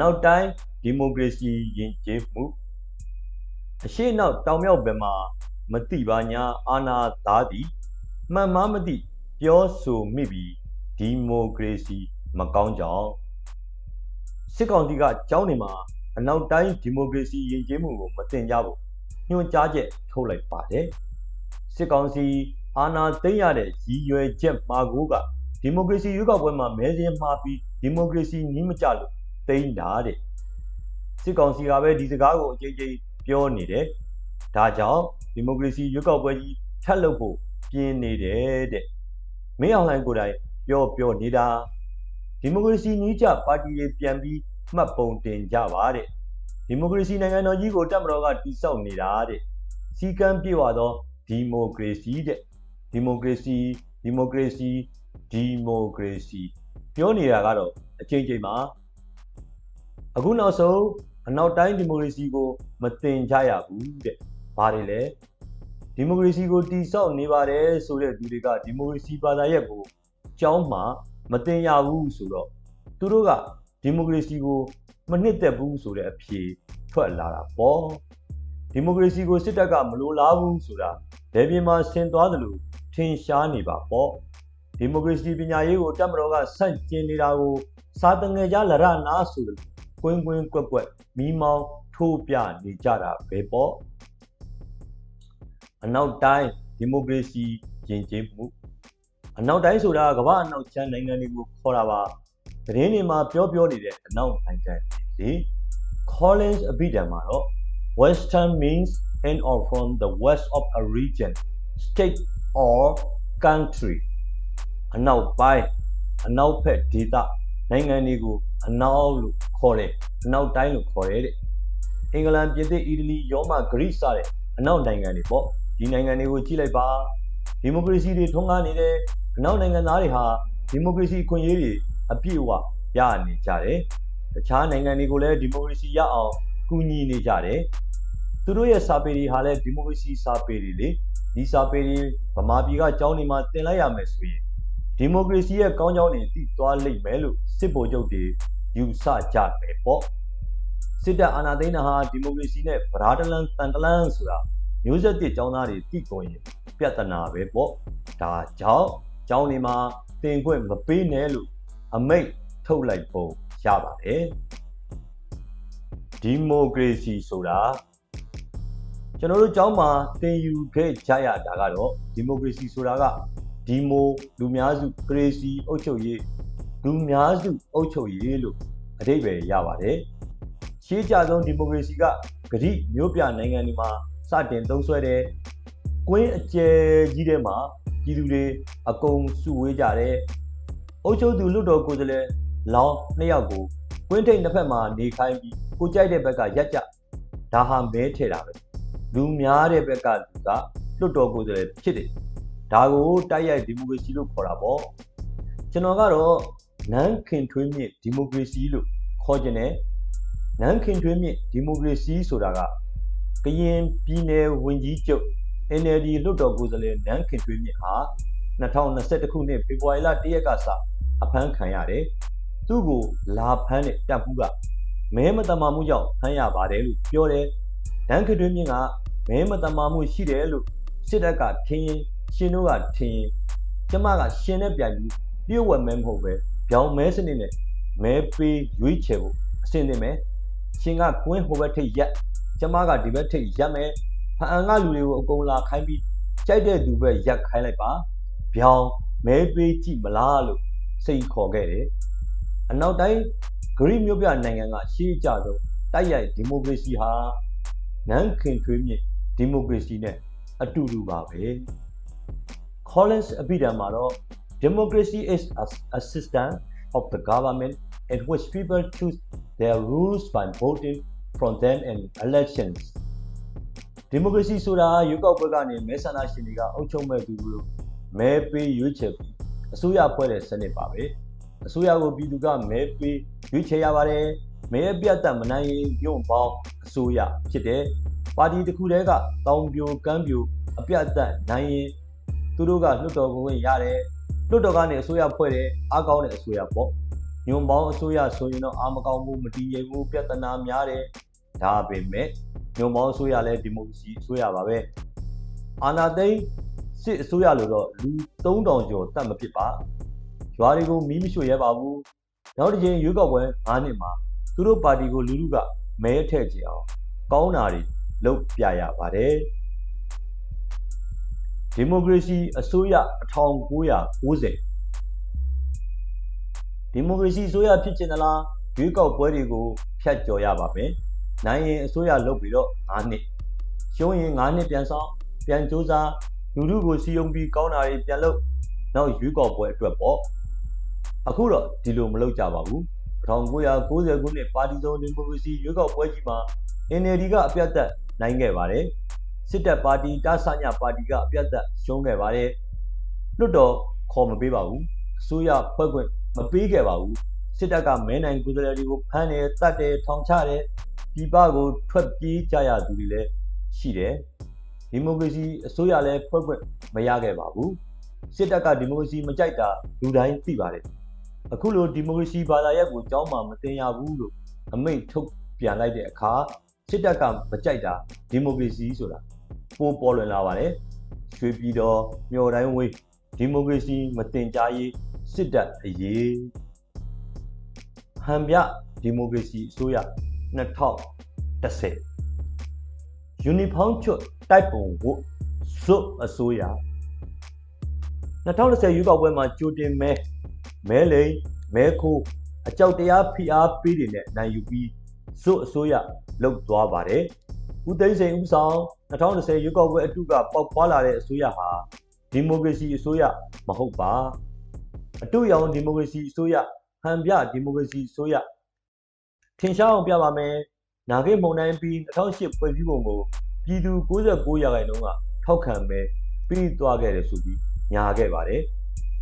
နောက်တိုင်းဒီမိုကရေစီယဉ်ကျေးမှုအရှိနောက်တောင်မြောက်ဘက်မှာမတိပါညာအာနာသားသည်မှန်မှမသိပြောဆိုမိပြီးဒီမိုကရေစီမကောင်းကြောင်းစစ်ကောင်စီကကြောင်းနေမှာအနောက်တိုင်းဒီမိုကရေစီယဉ်ကျေးမှုကိုမတင်ကြဘူးညွှန်ကြားချက်ထုတ်လိုက်ပါတယ်စစ်ကောင်စီအာဏာသိမ်းရတဲ့ရည်ရွယ်ချက်မှာကိုကဒီမိုကရေစီရွေးကောက်ပွဲမှာမဲစင်းမှားပြီးဒီမိုကရေစီနီးမကျလို့ သိမ်းတာတဲ့စစ်ကောင်စီကပဲဒီစကားကိုအကြိမ်ကြိမ်ပြောနေတယ်ဒါကြောင့်ဒီမိုကရေစီရွေးကောက်ပွဲကြီးထပ်လုပ်ဖို့ပြင်းနေတယ်တဲ့မင်းအောင်လှိုင်ကိုယ်တိုင်ပြောပြောနေတာဒီမိုကရေစီနီးကျပါတီတွေပြန်ပြီးမှတ်ပုံတင်ကြပါတဲ့ဒီမိုကရေစီနိုင်ငံတော်ကြီးကိုတက်မတော်ကတိစောက်နေတာတဲ့စီကံပြေဝသောဒီမိုကရေစီတဲ့ဒီမိုကရေစီဒီမိုကရေစီဒီမိုကရေစီပြောနေတာကတော့အချိန်ချိန်မှာ အခုနောက်ဆုံးအနောက်တိုင်းဒီမိုကရေစီကိုမတင်ကြရဘူးတဲ့ဘာတွေလဲဒီမိုကရေစီကိုတိစောက်နေပါတယ်ဆိုတဲ့သူတွေကဒီမိုကရေစီဘာသာရပ်ကိုကြောင်းမှမတင်ရဘူးဆိုတော့သူတို့ကဒီမိုကရေစီကိုမနှစ်သက်ဘူးဆိုတဲ့အဖြေထွက်လာတာပေါ့ဒီမိုကရေစီကိုစစ်တပ်ကမလိုလားဘူးဆိုတာဒေပြင်မှာဆင်သွားတယ်လို့ထင်ရှားနေပါပေါ့ဒီမိုကရေစီပညာရေးကိုတက်မတော်ကဆန့်ကျင်နေတာကိုစာတငယ်ကြလရနာဆိုတယ် ကွင်းကွင်းကွက်ကွက်မီးမောင်းထိုးပြနေကြတာပဲပေါ့အနောက်တိုင်းဒီမိုကရေစီယဉ်ကျေးမှုအနောက်တိုင်းဆိုတာကမ္ဘာအနောက်ချမ်းနိုင်ငံတွေကိုခေါ်တာပါသတင်းတွေမှာပြောပြောနေတဲ့အနောက်နိုင်ငံတွေ Collins အဘိဓမ္မာတော့ Western means in or from the west of a region, state or country. အနောက်ပိုင်းအနောက်ဘက်ဒေသ နိုင်ငံတွေကိုအနောက်လို့ခေါ်တယ်အနောက်တိုင်းလို့ခေါ်တယ်တဲ့အင်္ဂလန်ပြင်သစ်အီတလီရောမဂရိစတဲ့အနောက်နိုင်ငံတွေပေါ့ဒီနိုင်ငံတွေကိုကြည့်လိုက်ပါဒီမိုကရေစီတွေထွန်းကားနေတဲ့အနောက်နိုင်ငံသားတွေဟာဒီမိုကရေစီခွင့်ရေးတွေအပြည့်အဝရနေကြတယ်တခြားနိုင်ငံတွေကိုလည်းဒီမိုကရေစီရအောင်ကူညီနေကြတယ်သူတို့ရဲ့စာပေတွေဟာလည်းဒီမိုကရေစီစာပေတွေလေဒီစာပေတွေဗမာပြည်ကကျောင်းတွေမှာတင်လိုက်ရမယ်ဆိုရင် ဒီမိုကရေစီရဲ့ကောင်းကြောင်းတွေသိသွားလိမ့်မယ်လို့စစ်ဗိုလ်ချုပ်တွေယူဆကြတယ်ပေါ့စစ်တပ်အာဏာသိမ်းတာဟာဒီမိုကရေစီနဲ့ဗရာဒလန်တန်တလန်ဆိုတာမျိုးဆက်တစ်ကျောင်းသားတွေသိကုန်ရင်ပြဿနာပဲပေါ့ဒါကြောင့်ကျောင်းတွေမှာတင်ခွင့်မပေးနဲ့လို့အမိတ်ထုတ်လိုက်ပုံရပါတယ်ဒီမိုကရေစီဆိုတာကျွန်တော်တို့ကျောင်းမှာသင်ယူခဲ့ကြရတာကတော့ဒီမိုကရေစီဆိုတာက ဒီမိုလူများစုကရေစီအုပ်ချုပ်ရေးလူများစုအုပ်ချုပ်ရေးလို့အဓိပ္ပာယ်ရပါတယ်ရှေးကြဆုံးဒီမိုကရေစီကဂရိမျိုးပြနိုင်ငံတွေမှာစတင်သုံးစွဲတဲ့ကွင်းအကျယ်ကြီးထဲမှာပြည်သူတွေအကုန်စုဝေးကြတယ်အုပ်ချုပ်သူလွတ်တော်ကိုယ်စားလှယ်လောင်းနှစ်ယောက်ကိုကွင်းထိပ်နှစ်ဖက်မှာနေခိုင်းပြီးကိုကြိုက်တဲ့ဘက်ကရက်ကြဒါဟာမဲထဲတာပဲလူများတဲ့ဘက်ကလူကလွတ်တော်ကိုယ်စားလှယ်ဖြစ်တယ် ဒါကိုတိုက်ရိုက်ဒီမိုကရေစီလို့ခေါ်တာပေါ့ကျွန်တော်ကတော့နန်းခင်ထွေးမြင့်ဒီမိုကရေစီလို့ခေါ်ခြင်းနဲ့နန်းခင်ထွေးမြင့်ဒီမိုကရေစီဆိုတာကကရင်ပြည်နယ်ဝန်ကြီးချုပ် NLD လွတ်တော်ကိုယ်စားလှယ်နန်းခင်ထွေးမြင့်ဟာ2021ခုနှစ်ဖေဖော်ဝါရီလ1ရက်ကစအဖမ်းခံရတယ်။သူ့ကိုလာဖမ်းတဲ့တပ်ဘူးကမဲမတမာမှုကြောင့်ဖမ်းရပါတယ်လို့ပြောတယ်။နန်းခင်ထွေးမြင့်ကမဲမတမာမှုရှိတယ်လို့စစ်တပ်ကထင်ရင် ရှင်တို့ကထင်ရင်ကျမကရှင်နဲ့ပြန်ပြီးလျှို့ဝှက်မဲမဟုတ်ပဲပြောင်းမဲစနစ်နဲ့မဲပေးရွေးချယ်ဖို့အဆင်သင့်မယ်ရှင်ကကွင်းဟိုဘက်ထိပ်ရက်ကျမကဒီဘက်ထိပ်ရက်မယ်ဖအံကလူတွေကိုအကုန်လာခိုင်းပြီးကြိုက်တဲ့သူပဲရက်ခိုင်းလိုက်ပါပြောင်းမဲပေးကြည့်မလားလို့စိတ်ခေါ်ခဲ့တယ်အနောက်တိုင်းဂရိမျိုးပြနိုင်ငံကရှေးကြဆုံးတိုက်ရိုက်ဒီမိုကရေစီဟာနန်းခင်ထွေးမြင့်ဒီမိုကရေစီနဲ့အတူတူပါပဲ Collins အပိဓာန်မှာတော့ democracy is a system of the government in which people choose their rules by voting from them in elections democracy ဆိုတာရွေးကောက်ပွဲကနေမဲဆန္ဒရှင်တွေကအုပ်ချုပ်မဲ့သူတို့မဲပေးရွေးချယ်ပြီးအစိုးရဖွဲ့တဲ့စနစ်ပါပဲအစိုးရကိုပြည်သူကမဲပေးရွေးချယ်ရပါတယ်မဲပြတ်တက်မနိုင်ရင်ညွန့်ပေါင်းအစိုးရဖြစ်တယ်ပါတီတစ်ခုတည်းကတောင်ပြိုကမ်းပြိုအပြတ်တက်နိုင်ရင် သူတို့ကလွတ်တော်ကိုဝင်ရတယ်လွတ်တော်ကနေအစိုးရဖွဲ့တယ်အားကောင်းတဲ့အစိုးရပေါ့ညွန်ပေါင်းအစိုးရဆိုရင်တော့အာမကောင်းမှုမတည်ငြိမ်မှုပြဿနာများတယ်ဒါပေမဲ့ညွန်ပေါင်းအစိုးရလည်းဒီမိုကရေစီအစိုးရပါပဲအာဏာသိမ်းစစ်အစိုးရလို့တော့လူ3000ကျော်တတ်မဖြစ်ပါရွာတွေကိုမီးမရှို့ရဲပါဘူးနောက်တစ်ချိန်ရွေးကောက်ပွဲ9နှစ်မှာသူတို့ပါတီကိုလူလူကမဲထည့်ကြအောင်ကောင်းတာတွေလုပ်ပြရပါတယ် ဒီမိုကရေစီအစိုးရ1990ဒီမိုကရေစီအစိုးရဖြစ်ချင်သလားရွေးကောက်ပွဲတွေကိုဖျက်ကျော်ရပါမယ်နိုင်ရင်အစိုးရလုပ်ပြီးတော့9နှစ်ရှုံးရင်9နှစ်ပြန်ဆောင်ပြန်စူးစမ်းလူလူကိုစီယုံပြီးကောင်းတာတွေပြန်လုပ်နောက်ရွေးကောက်ပွဲအတွက်ပေါ့အခုတော့ဒီလိုမလုပ်ကြပါဘူး1990ခုနှစ်ပါတီစုံဒီမိုကရေစီရွေးကောက်ပွဲကြီးမှာ NLD ကအပြတ်သက်နိုင်ခဲ့ပါတယ် စစ်တပ်ပါတီတာဆညပါတီကအပြတ်သက်ရှုံးခဲ့ပါတယ်လွတ်တော်ခေါ်မပေးပါဘူးအစိုးရဖွဲ့ခွင့်မပေးခဲ့ပါဘူးစစ်တပ်ကမဲနိုင်ကိုယ်စားလှယ်တွေကိုဖမ်းတယ်တတ်တယ်ထောင်ချတယ်ပြည်ပကိုထွက်ပြေးကြရသူတွေလည်းရှိတယ်ဒီမိုကရေစီအစိုးရလည်းဖွဲ့ခွင့်မရခဲ့ပါဘူးစစ်တပ်ကဒီမိုကရေစီမကြိုက်တာလူတိုင်းသိပါတယ်အခုလိုဒီမိုကရေစီဘာသာရပ်ကိုကြောင်းမှမတင်ရဘူးလို့အမိန့်ထုတ်ပြန်လိုက်တဲ့အခါစစ်တပ်ကမကြိုက်တာဒီမိုကရေစီဆိုတာ ပိုပေါ်လွင်လာပါတယ်ရွှေပြည်တော်မျော်တိုင်းဝေးဒီမိုကရေစီမတင်ကြားရေးစစ်တပ်အရေးဟန်ပြဒီမိုကရေစီအစိုးရ2010ယူနီဖောင်းချွတ်တိုက်ပုံဝတ်ဇွတ်အစိုးရ2010ရွေးကောက်ပွဲမှာကြိုတင်မဲမဲလိန်မဲခိုးအကြောက်တရားဖိအားပေးတွေနဲ့နိုင်ယူပြီးဇွတ်အစိုးရလုတ်သွားပါတယ် ဦးသိန်းစိန်ဦးဆောင်2010ရွေးကောက်ပွဲအတုကပေါက်ပွားလာတဲ့အစိုးရဟာဒီမိုကရေစီအစိုးရမဟုတ်ပါအတုရောင်ဒီမိုကရေစီအစိုးရဟန်ပြဒီမိုကရေစီအစိုးရထင်ရှားအောင်ပြပါမယ်နာဂိတ်မုံတိုင်းပြီး2008ဖွဲ့စည်းပုံကိုပြည်သူ69ရာခိုင်နှုန်းကထောက်ခံမဲပြီးသွားခဲ့တယ်ဆိုပြီးညာခဲ့ပါတယ်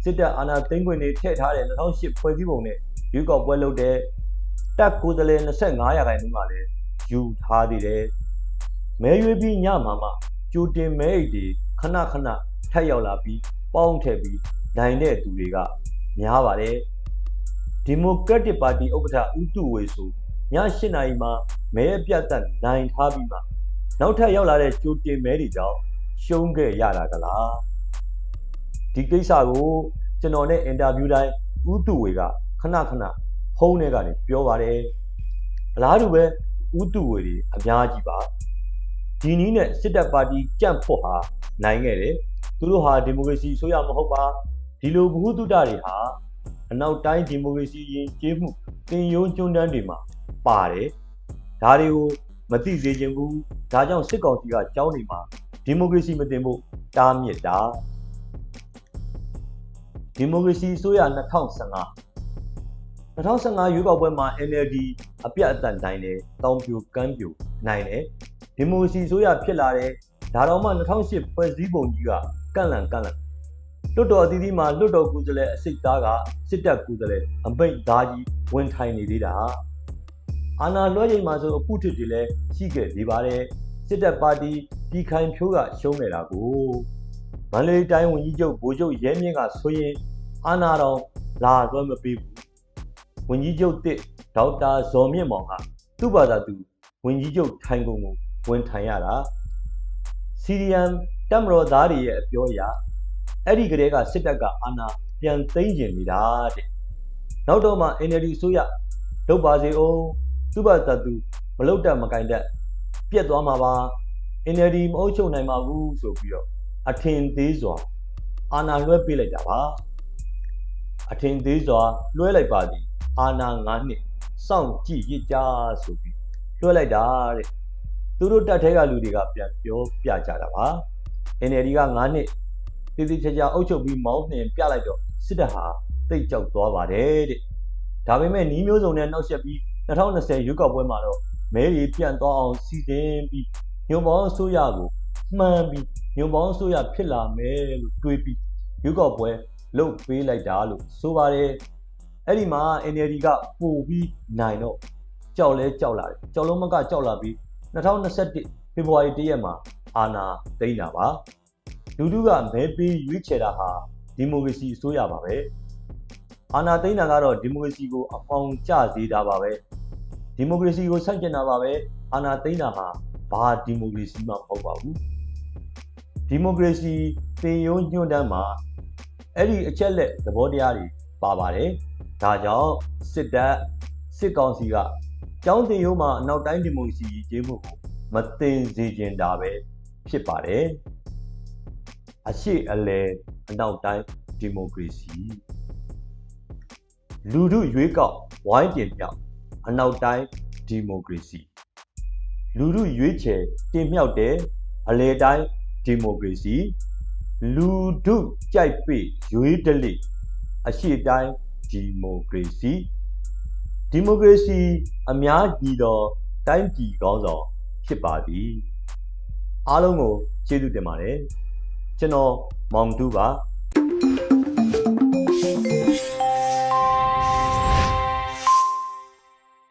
စစ်တပ်အာဏာသိမ်းခွင့်တွေထည့်ထားတဲ့2008ဖွဲ့စည်းပုံနဲ့ရွေးကောက်ပွဲလုပ်တဲ့တပ်ကိုယ်စားလှယ်25ရာခိုင်နှုန်းကလည်းယူထားသေးတယ် မဲရွေးပြီးညမှာမှကြိုတင်မဲအိတ်တွေခဏခဏထက်ရောက်လာပြီးပေါင်းထည့်ပြီးနိုင်တဲ့သူတွေကများပါတယ်ဒီမိုကရက်တစ်ပါတီဥက္ကဋ္ဌဦးတုဝေဆိုည8နာရီမှာမဲအပြတ်သက်နိုင်ထားပြီးမှနောက်ထပ်ရောက်လာတဲ့ကြိုတင်မဲတွေကြောင့်ရှုံးခဲ့ရတာကလားဒီကိစ္စကိုကျွန်တော်နဲ့အင်တာဗျူးတိုင်းဦးတုဝေကခဏခဏဖုန်းထဲကနေပြောပါတယ်အလားတူပဲဦးတုဝေတွေအများကြီးပါ ဒီနည်းနဲ့စစ်တပ်ပါတီကြန့်ဖို့ဟာနိုင်ခဲ့တယ်သူတို့ဟာဒီမိုကရေစီဆိုရမဟုတ်ပါဒီလိုဘ ഹു တုတတွေဟာအနောက်တိုင်းဒီမိုကရေစီရင်ကျေးမှုတင်ယုံကျွန်းတန်းတွေမှာပါတယ်ဒါတွေကိုမသိစေချင်ဘူးဒါကြောင့်စစ်ကောင်စီကကြောင်းနေမှာဒီမိုကရေစီမတင်ဖို့တားမြစ်တာဒီမိုကရေစီအစိုးရ2015 2015ရွေးကောက်ပွဲမှာ NLD အပြတ်အသတ်နိုင်တယ်တောင်ပြိုကမ်းပြိုနိုင်တယ် ဒီမိုကရေစီအစိုးရဖြစ်လာတယ်ဒါတော့မှ2008ဖွဲ့စည်းပုံကြီးကကန့်လန့်ကန့်လန့်လွတ်တော်အသီးသီးမှာလွတ်တော်ကိုယ်စားလှယ်အစိတ်သားကစစ်တပ်ကိုယ်စားလှယ်အမိတ်သားကြီးဝင်ထိုင်နေသေးတာအာဏာလွှဲချိန်မှာဆိုအပုထစ်တွေလည်းရှိခဲ့သေးပါတယ်စစ်တပ်ပါတီပြည်ခိုင်ဖြိုးကရှုံးနေတာကိုမန္တလေးတိုင်းဝန်ကြီးချုပ်ဗိုလ်ချုပ်ရဲမြင့်ကဆိုရင်အာဏာတော်လာလွှဲမပေးဘူးဝန်ကြီးချုပ်တစ်ဒေါက်တာဇော်မြင့်မောင်ကသူ့ဘာသာသူဝန်ကြီးချုပ်ထိုင်ကုန်ကို ဝန်ထိုင်ရတာစီရီယမ်တက်မတော်သားတွေရဲ့အပြောအရအဲ့ဒီကလေးကစစ်တပ်ကအာဏာပြန်သိမ်းကျင်နေတာတဲ့နောက်တော့မှ NLD အစိုးရလုပ်ပါစေအောင်သူ့ဘာသာသူမလုတ်တက်မကင်တက်ပြက်သွားမှာပါ NLD မအုပ်ချုပ်နိုင်ပါဘူးဆိုပြီးတော့အထင်သေးစွာအာဏာလွှဲပေးလိုက်တာပါအထင်သေးစွာလွှဲလိုက်ပါသည်အာဏာ9နှစ်စောင့်ကြည့်ရကြဆိုပြီးလွှဲလိုက်တာတဲ့ သူတို့တက်ထဲကလူတွေကပြန်ပြောပြကြတာပါ NLD က9နှစ်တည်တည်ချာချာအုပ်ချုပ်ပြီးမောင်းနှင်ပြလိုက်တော့စစ်တပ်ဟာတိတ်ကြောက်သွားပါတယ်တဲ့ဒါပေမဲ့နီးမျိုးစုံနဲ့နှောက်ယှက်ပြီး2020ရွေးကောက်ပွဲမှာတော့မဲတွေပြန်သွားအောင်စီစဉ်ပြီးညွန်ပေါင်းအစိုးရကိုမှန်ပြီးညွန်ပေါင်းအစိုးရဖြစ်လာမယ်လို့တွေးပြီးရွေးကောက်ပွဲလုပ်ပေးလိုက်တာလို့ဆိုပါတယ်အဲ့ဒီမှာ NLD ကပို့ပြီးနိုင်တော့ကြောက်လဲကြောက်လာတယ်ကြောက်လုံးမကကြောက်လာပြီး 2021ဖေဖော်ဝါရီ1ရက်မှာအာဏာသိမ်းတာပါလူထုကမဲပေးရွေးချယ်တာဟာဒီမိုကရေစီအစိုးရပါပဲအာဏာသိမ်းတာကတော့ဒီမိုကရေစီကိုအပေါင်ကျစေတာပါပဲဒီမိုကရေစီကိုဆန့်ကျင်တာပါပဲအာဏာသိမ်းတာဟာဘာဒီမိုကရေစီမှမဟုတ်ပါဘူးဒီမိုကရေစီသင်ရိုးညွှန်းတမ်းမှာအဲ့ဒီအချက်လက်သဘောတရားတွေပါပါတယ်ဒါကြောင့်စစ်တပ်စစ်ကောင်စီက ကျောင်းသင်ရိုးမှာအနောက်တိုင်းဒီမိုကရေစီကြီးမှုကိုမတင်စေချင်တာပဲဖြစ်ပါတယ်အရှိအလဲအနောက်တိုင်းဒီမိုကရေစီလူထုရွေးကောက်ဝိုင်းတင်မြောက်အနောက်တိုင်းဒီမိုကရေစီလူထုရွေးချယ်တင်မြောက်တဲ့အလဲတိုင်းဒီမိုကရေစီလူထုကြိုက်ပိရွေးတလိအရှိတိုင်းဒီမိုကရေစီ ဒီမိုကရေစီအများကြီးသောတိုင်းပြည်ကောင်းဆောင်ဖြစ်ပါသည်အားလုံးကိုကျေးဇူးတင်ပါတယ်ကျွန်တော်မောင်တူပါ